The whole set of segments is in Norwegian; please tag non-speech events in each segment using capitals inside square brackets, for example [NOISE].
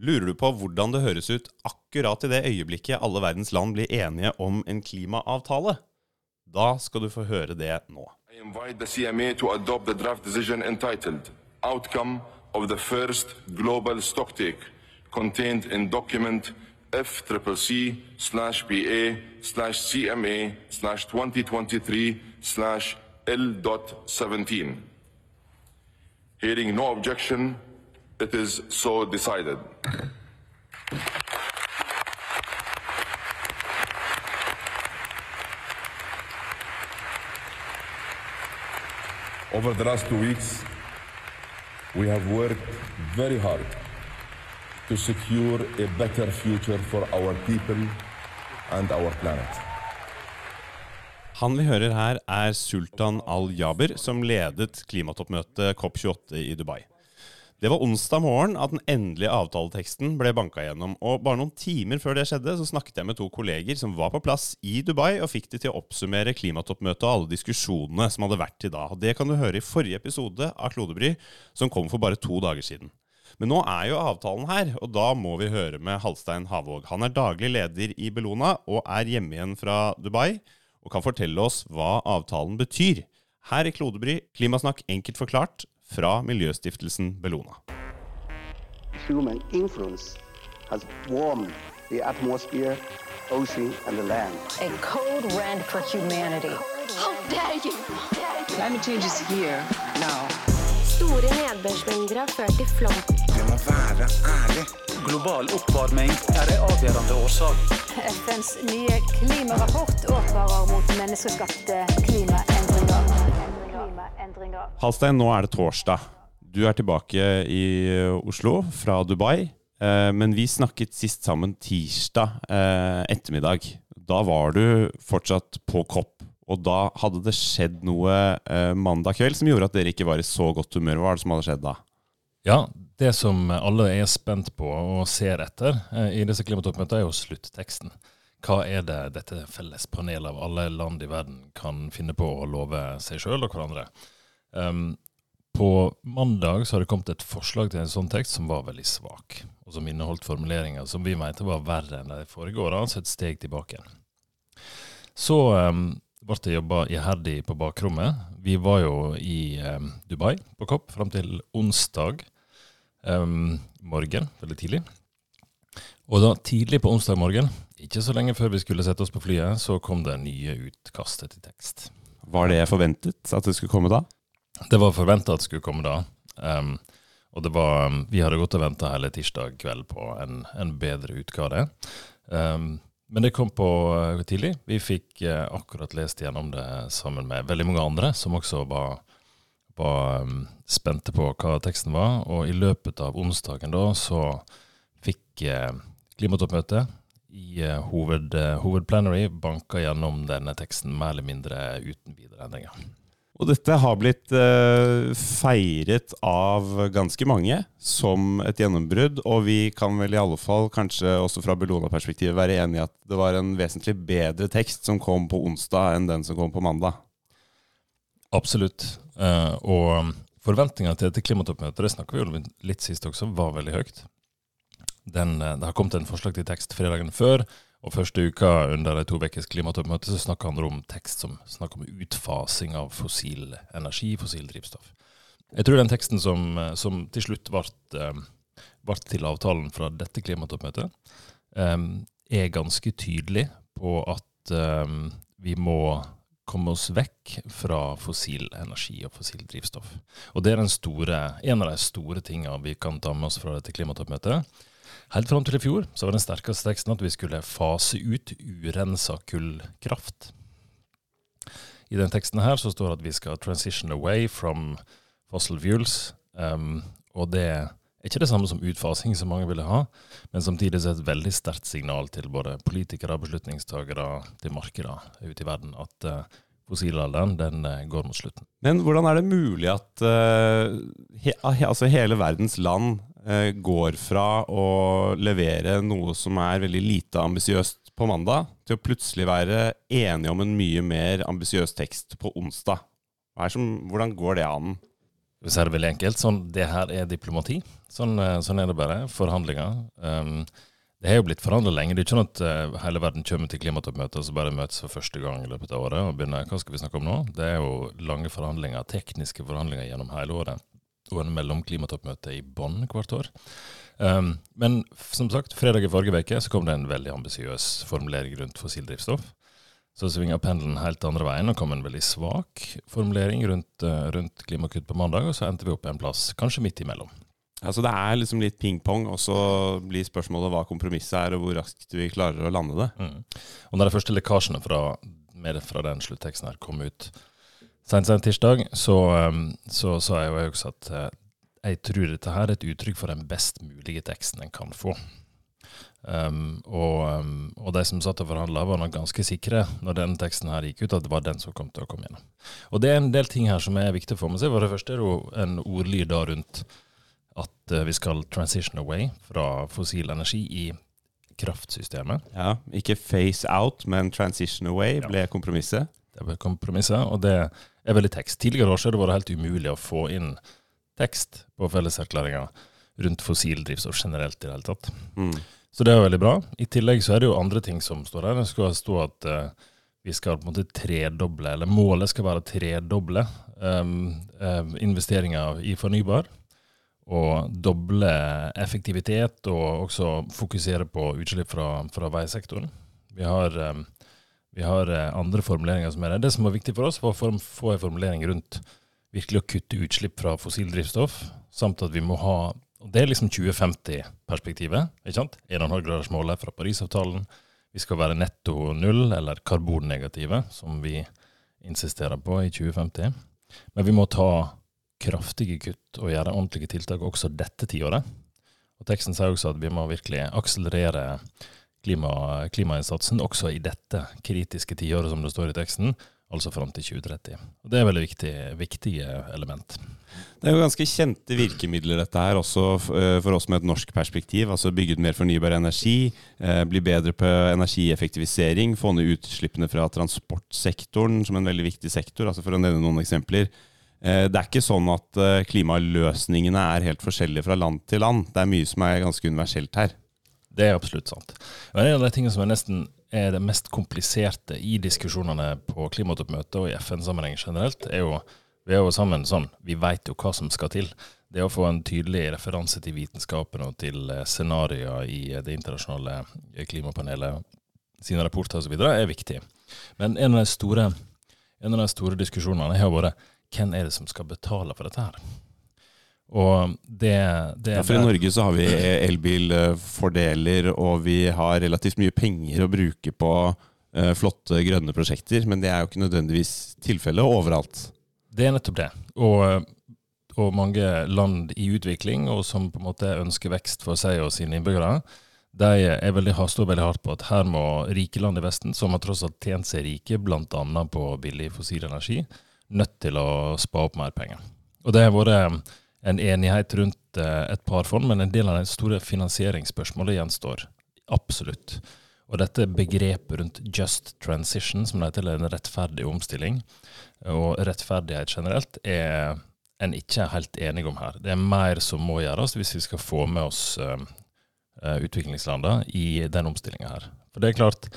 Lurer du på hvordan det høres ut akkurat i det øyeblikket alle verdens land blir enige om en klimaavtale? Da skal du få høre det nå. I invite CMA to adopt the draft decision entitled Outcome of the First Global Stocktake contained in document FCCC slash BA slash CMA slash 2023 slash L.17. Hearing no objection, it is so decided. Over the last two weeks, we have worked very hard to secure a better future for our people and our planet. Han vi hører her, er Sultan al-Jaber, som ledet klimatoppmøtet COP28 i Dubai. Det var onsdag morgen at den endelige avtaleteksten ble banka gjennom. Og bare noen timer før det skjedde, så snakket jeg med to kolleger som var på plass i Dubai, og fikk de til å oppsummere klimatoppmøtet og alle diskusjonene som hadde vært til da. Og Det kan du høre i forrige episode av Klodebry, som kom for bare to dager siden. Men nå er jo avtalen her, og da må vi høre med Halstein Havåg. Han er daglig leder i Bellona og er hjemme igjen fra Dubai, og kan fortelle oss hva avtalen betyr. Her i Klodebry, Klimasnakk enkelt forklart, fra Miljøstiftelsen Bellona. human influence has warmed the atmosphere, ocean, and the land. A code red for humanity. How dare you! Climate change is here now. Store nedbørsmengder har ført til flom. Vi må være ærlig. Global oppvarming er en avgjørende årsak. FNs nye klimarapport advarer mot menneskeskapte klimaendringer. Klimaendringer. Halstein, nå er det torsdag. Du er tilbake i Oslo fra Dubai. Eh, Men vi snakket sist sammen tirsdag eh, ettermiddag. Da var du fortsatt på kopp. Og da hadde det skjedd noe eh, mandag kveld som gjorde at dere ikke var i så godt humør. Hva var det som hadde skjedd da? Ja, det som alle er spent på og ser etter eh, i disse klimatoppmøtene, er jo sluttteksten. Hva er det dette felles panelet av alle land i verden kan finne på å love seg sjøl og hverandre? Um, på mandag så har det kommet et forslag til en sånn tekst som var veldig svak, og som inneholdt formuleringer som vi mente var verre enn de åra, altså et steg tilbake. Så um, ble det jobba iherdig på bakrommet. Vi var jo i um, Dubai på Kopp fram til onsdag um, morgen, veldig tidlig. Og da tidlig på onsdag morgen, ikke så lenge før vi skulle sette oss på flyet, så kom det nye utkastet til tekst. Var det forventet at det skulle komme da? Det var forventa at det skulle komme da. Um, og det var, vi hadde gått og venta hele tirsdag kveld på en, en bedre utgave. Um, men det kom på uh, tidlig. Vi fikk uh, akkurat lest gjennom det sammen med veldig mange andre, som også var, var um, spente på hva teksten var. Og i løpet av onsdagen da så fikk uh, klimatoppmøtet i uh, hoved, uh, hovedplenary banka gjennom denne teksten mer eller mindre uten videre endringer. Og dette har blitt eh, feiret av ganske mange som et gjennombrudd, og vi kan vel i alle fall, kanskje også fra Bellona-perspektivet, være enig i at det var en vesentlig bedre tekst som kom på onsdag enn den som kom på mandag. Absolutt. Eh, og forventningene til dette klimatoppmøtet, det snakka vi jo litt sist også, var veldig høyt. Den, eh, det har kommet en forslag til tekst fredagen før, og første uka under de to ukers klimatoppmøte så snakka han om tekst som snakker om utfasing av fossil energi, fossil drivstoff. Jeg tror den teksten som, eh, som til slutt ble, eh, til avtalen fra dette klimatoppmøtet, er ganske tydelig på at vi må komme oss vekk fra fossil energi og fossil drivstoff. Og det er store, en av de store tingene vi kan ta med oss fra dette klimatoppmøtet. Helt fram til i fjor så var den sterkeste teksten at vi skulle fase ut urensa kullkraft. I den teksten her så står det at vi skal transition away from fossil fuels. Um, og det er ikke det samme som utfasing, som mange ville ha, men samtidig så er det et veldig sterkt signal til både politikere, beslutningstagere, til markeder ute i verden at uh, fossilalderen den uh, går mot slutten. Men hvordan er det mulig at uh, he, altså hele verdens land går fra å levere noe som er veldig lite ambisiøst på mandag, til å plutselig være enige om en mye mer ambisiøs tekst på onsdag? Som, hvordan går det an? Hvis vi er veldig enkelt, sånn, det her er diplomati. Sånn, eh, sånn er det bare. Forhandlinger. Um, det har jo blitt forhandla lenge. Det er ikke sånn at uh, hele verden kommer til klimatoppmøtet og så bare møtes for første gang i løpet av året og begynner hva skal vi snakke om nå. Det er jo lange forhandlinger, tekniske forhandlinger gjennom hele året. Og en mellomklimatoppmøte i Bonn hvert år. Um, men som sagt, fredag i forrige uke så kom det en veldig ambisiøs formulering rundt fossildrivstoff. Så svinga pendelen helt andre veien og kom en veldig svak formulering rundt, uh, rundt klimakutt på mandag, og så endte vi opp en plass kanskje midt imellom. Altså det er liksom litt ping-pong, og så blir spørsmålet hva kompromisset er, og hvor raskt vi klarer å lande det. Mm. Og når de første lekkasjene fra, fra den slutteksten her kom ut sent sent tirsdag, så, um, så sa jeg jo også at uh, jeg tror dette her er et uttrykk for den best mulige teksten en kan få. Um, og, um, og, de som satt og forhandla, var nok ganske sikre når den teksten her gikk ut, at det var den som kom til å komme gjennom. Og det er en del ting her som er viktig å få med seg. For det første er det jo en ordlyd da rundt at uh, vi skal transition away fra fossil energi i kraftsystemet. Ja, Ikke face out, men transition away ble kompromisset. Det ble kompromisset, og det er veldig tekst. Tidligere år så har det vært helt umulig å få inn tekst på felleserklæringa rundt fossil drivstoff generelt i det hele tatt. Mm. Så det er veldig bra. I tillegg så er det jo andre ting som står der. Det skal stå at uh, vi skal på en måte tredoble, eller målet skal være tredoble um, um, investeringer i fornybar. Og doble effektivitet, og også fokusere på utslipp fra, fra veisektoren. Vi har, um, vi har uh, andre formuleringer som er det. Det som var viktig for oss, var å få en formulering rundt virkelig å kutte utslipp fra fossildrivstoff, samt at vi må ha og Det er liksom 2050-perspektivet. ikke sant? 1,5-gradersmålet fra Parisavtalen. Vi skal være netto null, eller karbonnegative, som vi insisterer på i 2050. Men vi må ta kraftige kutt og gjøre ordentlige tiltak også dette tiåret. Og Teksten sier også at vi må virkelig akselerere klima, klimainnsatsen også i dette kritiske tiåret, som det står i teksten, altså fram til 2030. Og Det er veldig viktig, viktige element. Det er jo ganske kjente virkemidler dette her, også eh, for oss med et norsk perspektiv. Altså bygge ut mer fornybar energi, eh, bli bedre på energieffektivisering, få ned utslippene fra transportsektoren som en veldig viktig sektor, altså for å nevne noen eksempler. Eh, det er ikke sånn at klimaløsningene er helt forskjellige fra land til land. Det er mye som er ganske universelt her. Det er absolutt sant. Men En av de tingene som er nesten er det mest kompliserte i diskusjonene på klimatoppmøtet og i FN-sammenheng generelt, er jo vi er jo sammen sånn, vi veit jo hva som skal til. Det å få en tydelig referanse til vitenskapen og til eh, scenarioer i eh, det internasjonale eh, klimapanelet sine rapporter osv. er viktig. Men en av de store, en av de store diskusjonene har vært hvem er det som skal betale for dette her? Og det, det ja, for I Norge så har vi elbilfordeler, og vi har relativt mye penger å bruke på uh, flotte grønne prosjekter, men det er jo ikke nødvendigvis tilfellet overalt. Det er nettopp det. Og, og, mange land i utvikling, og som på en måte ønsker vekst for seg og sine innbyggere, de veldig, står veldig hardt på at her må rike land i Vesten, som har tross alt tjent seg rike bl.a. på billig fossil energi, nødt til å spa opp mer penger. Og det har vært en enighet rundt eh, et par fond, men en del av det store finansieringsspørsmålet gjenstår absolutt. Og dette begrepet rundt just transition, som det heter, en rettferdig omstilling, og rettferdighet generelt, er en ikke er helt enig om her. Det er mer som må gjøres hvis vi skal få med oss uh, utviklingslandene i den omstillinga her. For det er klart,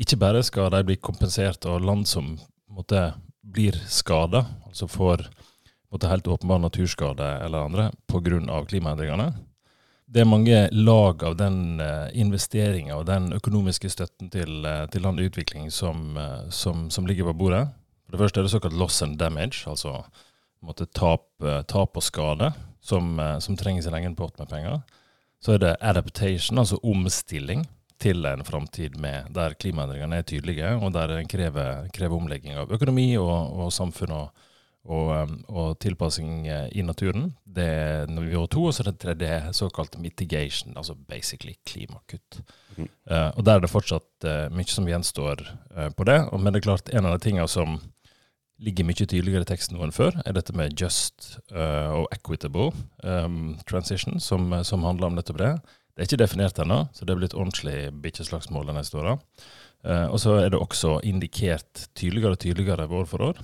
ikke bare skal de bli kompensert av land som måtte, blir skada, altså får måtte, helt åpenbar naturskade eller andre pga. klimaendringene. Det er mange lag av den uh, investeringa og den økonomiske støtten til, uh, til land i utvikling som, uh, som, som ligger på bordet. For det første er det såkalt loss and damage, altså måtte tap, eh, tap og skade, som, eh, som trenger sin egen pott med penger. Så er det adaptation, altså omstilling til en framtid der klimaendringene er tydelige, og der en krever, krever omlegging av økonomi og, og samfunn og, og, eh, og, tilpassing i naturen. Det er nivå to. Og så er det tredje såkalt mitigation, altså basically klimakutt. Mm. Uh, og Der er det fortsatt uh, mye som gjenstår uh, på det. Men det er klart, en av de tingene som ligger mye tydeligere i teksten nå enn før, er dette med just og equitable um, transition, som, som, handler om nettopp det. Det er ikke definert ennå, så det blir et ordentlig bikkjeslagsmål de neste åra. Og så er det også indikert tydeligere og tydeligere år for år,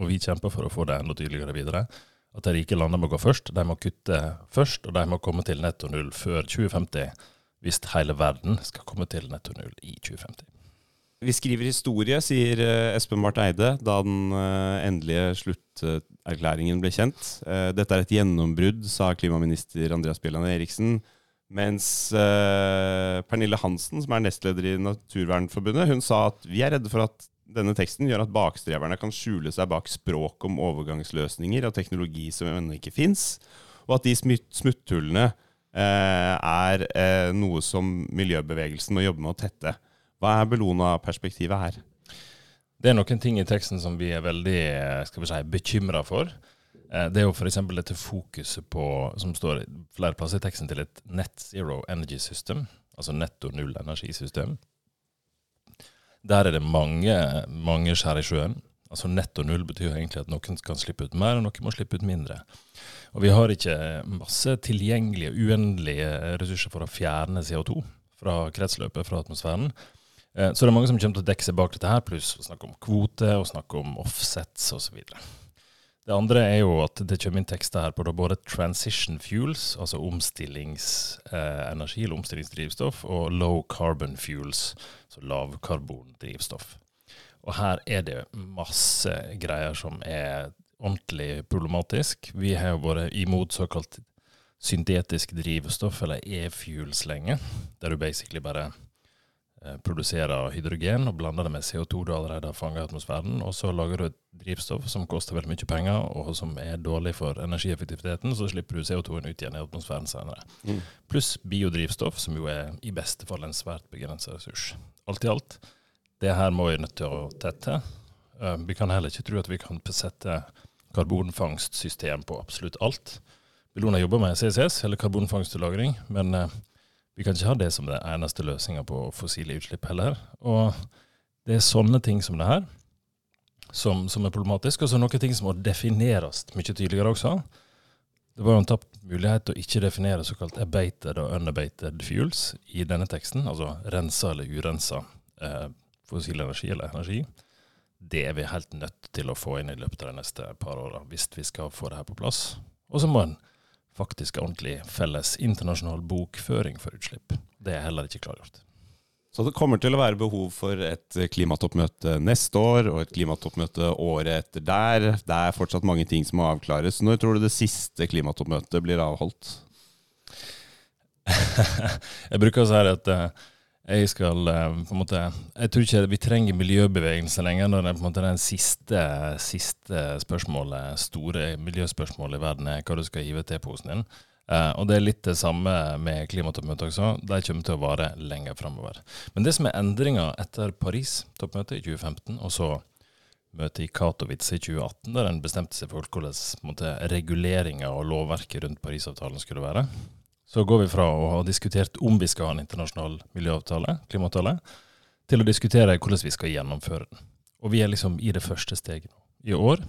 og vi kjemper for å få det enda tydeligere videre, at de rike landene må gå først. De må kutte først, og de må komme til netto null før 2050 hvis hele verden skal komme til netto null i 2050. Vi skriver historie, sier eh, Espen Barth Eide da den eh, endelige slutterklæringen ble kjent. Eh, Dette er et gjennombrudd, sa klimaminister Andreas Bjelland Eriksen. Mens Pernille Hansen, som er nestleder i Naturvernforbundet, hun sa at vi er redde for at denne teksten gjør at bakstreverne kan skjule seg bak språk om overgangsløsninger og teknologi som ennå ikke fins, og at de smutthullene eh, er eh, noe som miljøbevegelsen må jobbe med å tette. Hva er Bellona-perspektivet her? Det er noen ting i teksten som vi er veldig eh, skal vi si, bekymra for. Eh, Det er jo f.eks. dette fokuset på, som står flere plasser i teksten, til et net zero energy system, altså netto null energisystem. Der er det mange, mange skjær i sjøen. Altså Netto null betyr egentlig at noen kan slippe ut mer, og noen må slippe ut mindre. Og vi har ikke masse tilgjengelige, uendelige ressurser for å fjerne CO2 fra kretsløpet, fra atmosfæren. Eh, Så det er mange som kommer til å dekke seg bak dette her, pluss å snakke om kvote og snakke om offsets osv. Det andre er jo at det kommer inn tekster her på både transition fuels, altså omstillingsenergi eller omstillingsdrivstoff, og low carbon fuels, altså lavkarbondrivstoff. Og her er det masse greier som er ordentlig problematisk. Vi har jo vært imot såkalt syntetisk drivstoff, eller e-fuels, lenge, der du basically bare eh, produserer hydrogen og blander det med CO2 du allerede har fanget i atmosfæren, og så lager du et drivstoff som koster veldig mye penger, og som er dårlig for energieffektiviteten, så slipper du CO2-en ut igjen i atmosfæren senere. Mm. Pluss biodrivstoff, som jo er i beste fall en svært begrenset ressurs. Alt i alt, det her må vi nødt til å tette. Eh, Vi kan heller ikke tro at vi kan sette karbonfangstsystem på absolutt alt. Bellona jobber med CCS, eller karbonfangst og -lagring, men eh, vi kan ikke ha det som den eneste løsninga på fossile utslipp heller. Og det er sånne ting som det her som, som er problematisk, og så noen ting som må defineres mye tydeligere også. Det var jo en tapt mulighet til å ikke definere såkalt abated og unabated fuels i denne teksten, altså rensa eller urensa eh, fossil energi eller energi. Det er vi helt nødt til å få inn i løpet av de neste par åra, hvis vi skal få det her på plass. Og så må en faktisk er ordentlig felles internasjonal bokføring for utslipp. Det er heller ikke klargjort. Så det kommer til å være behov for et klimatoppmøte neste år, og et klimatoppmøte året etter der. Det er fortsatt mange ting som må avklares. Når tror du det siste klimatoppmøtet blir avholdt? [LAUGHS] jeg bruker å si at eh, jeg skal eh, på en måte Jeg tror ikke vi trenger miljøbevegelse lenger når det på en måte den siste, siste spørsmålet, store miljøspørsmålet i verden er hva du skal hive til posen din. Uh, og det er litt det samme med klimatoppmøtet også. De kommer til å vare lenger framover. Men det som er endringa etter Paris-toppmøtet i 2015, og så møtet i Katowice i 2018, der en bestemte seg for hvordan reguleringa og lovverket rundt Parisavtalen skulle være, så går vi fra å ha diskutert om vi skal ha en internasjonal miljøavtale, klimaavtale, til å diskutere hvordan vi skal gjennomføre den. Og vi er liksom i det første steget nå. I år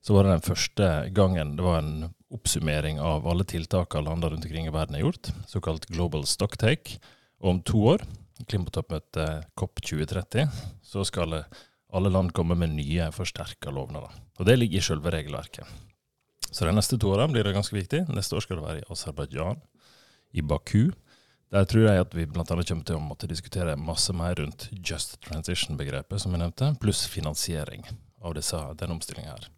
så var det den første gangen det var en oppsummering av alle tiltakene landene rundt omkring i verden har gjort, såkalt Global Stocktake. Og om to år, klimatoppmøtet COP 2030, så skal alle land komme med nye forsterka lovnader. Og det ligger i selve regelverket. Så de neste to årene blir det ganske viktig. Neste år skal det være i Aserbajdsjan, i Baku. Der tror jeg at vi bl.a. kommer til å måtte diskutere masse mer rundt just transition-begrepet, som jeg nevnte, pluss finansiering av disse, denne omstillinga her.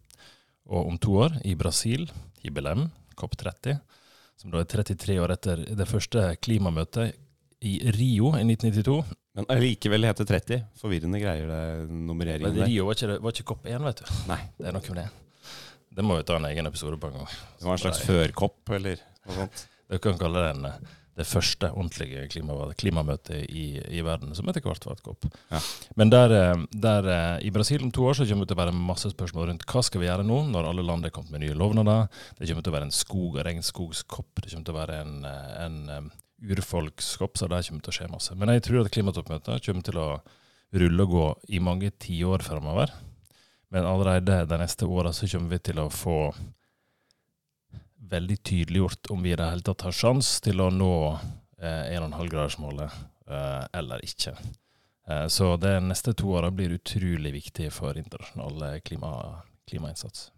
Og om to år, i Brasil, i Belem, COP30, som da er 33 år etter det første klimamøtet i Rio i 1992. Men allikevel heter 30. Forvirrende greier det nummereringen der. Rio var ikke, var ikke COP 1, vet du. Nei. Det er noe med det. Det må vi ta en egen episode på en gang. Det var en slags førkopp, eller noe sånt. Det kan kalle det en, det første ordentlige klimamøtet i, i verden, som etter hvert var et kopp. Ja. Men der, eh, der eh, i Brasil om to år så kommer det til å være masse spørsmål rundt hva skal vi gjøre nå, når alle land er kommet med nye lovnader. Det kommer til å være en skog- og regnskogskopp. Det kommer til å være en, eh, en urfolkskopp, så der kommer til å skje masse. Men jeg tror at klimatoppmøtet kommer til å rulle og gå i mange tiår fremover. Men allerede de neste åra så kommer vi til å få veldig tydeliggjort om vi i det hele tatt har sjanse til å nå eh, 1,5-gradersmålet eh, eller ikke. Eh, så de neste to åra blir utrolig viktige for internasjonal eh, klima, klimainnsats.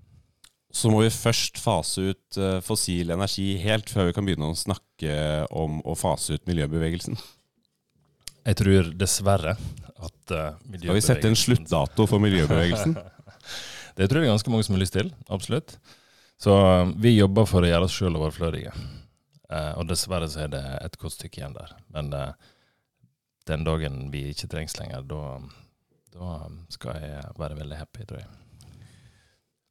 Så må vi først fase ut eh, fossil energi helt, før vi kan begynne å snakke om å fase ut miljøbevegelsen. Jeg tror dessverre at uh, Skal vi sette en sluttdato for miljøbevegelsen? [LAUGHS] det tror jeg ganske mange som har lyst til. Absolutt. Så uh, vi jobber for å gjøre oss sjøl overflødige. Eh, og dessverre så er det et godt stykke igjen der. Men den dagen vi ikke trengs lenger, da, da skal jeg være veldig happy, tror jeg.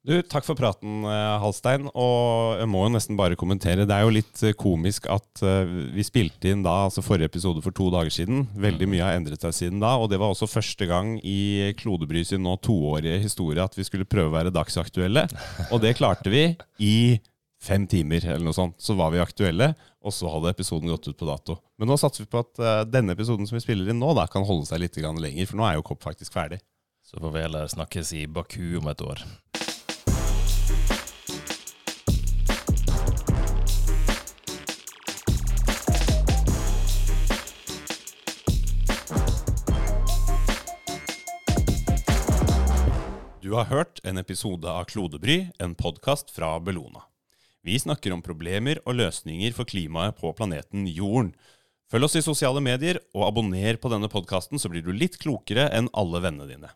Du, Takk for praten, eh, Halstein. Og jeg må jo nesten bare kommentere. Det er jo litt eh, komisk at uh, vi spilte inn da, altså forrige episode for to dager siden. Veldig mye har endret seg siden da. Og det var også første gang i Klodebry sin nå toårige historie at vi skulle prøve å være dagsaktuelle. Og det klarte vi i fem timer eller noe sånt. Så var vi aktuelle, og så hadde episoden gått ut på dato. Men nå satser vi på at denne episoden som vi spiller inn nå, da kan holde seg litt lenger. For nå er jo Kopp faktisk ferdig. Så får vi heller snakkes i Baku om et år. Du har hørt en episode av Klodebry, en podkast fra Bellona. Vi snakker om problemer og løsninger for klimaet på planeten Jorden. Følg oss i sosiale medier, og abonner på denne podkasten, så blir du litt klokere enn alle vennene dine.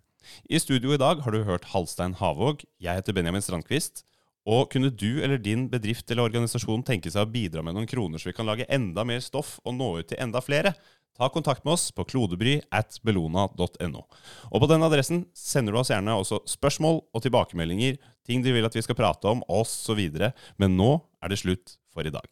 I studio i dag har du hørt Halstein Havåg. Jeg heter Benjamin Strandquist. Og kunne du eller din bedrift eller organisasjon tenke seg å bidra med noen kroner så vi kan lage enda mer stoff og nå ut til enda flere? Ta kontakt med oss på klodebry at bellona.no. Og på den adressen sender du oss gjerne også spørsmål og tilbakemeldinger, ting du vil at vi skal prate om, osv. Men nå er det slutt for i dag.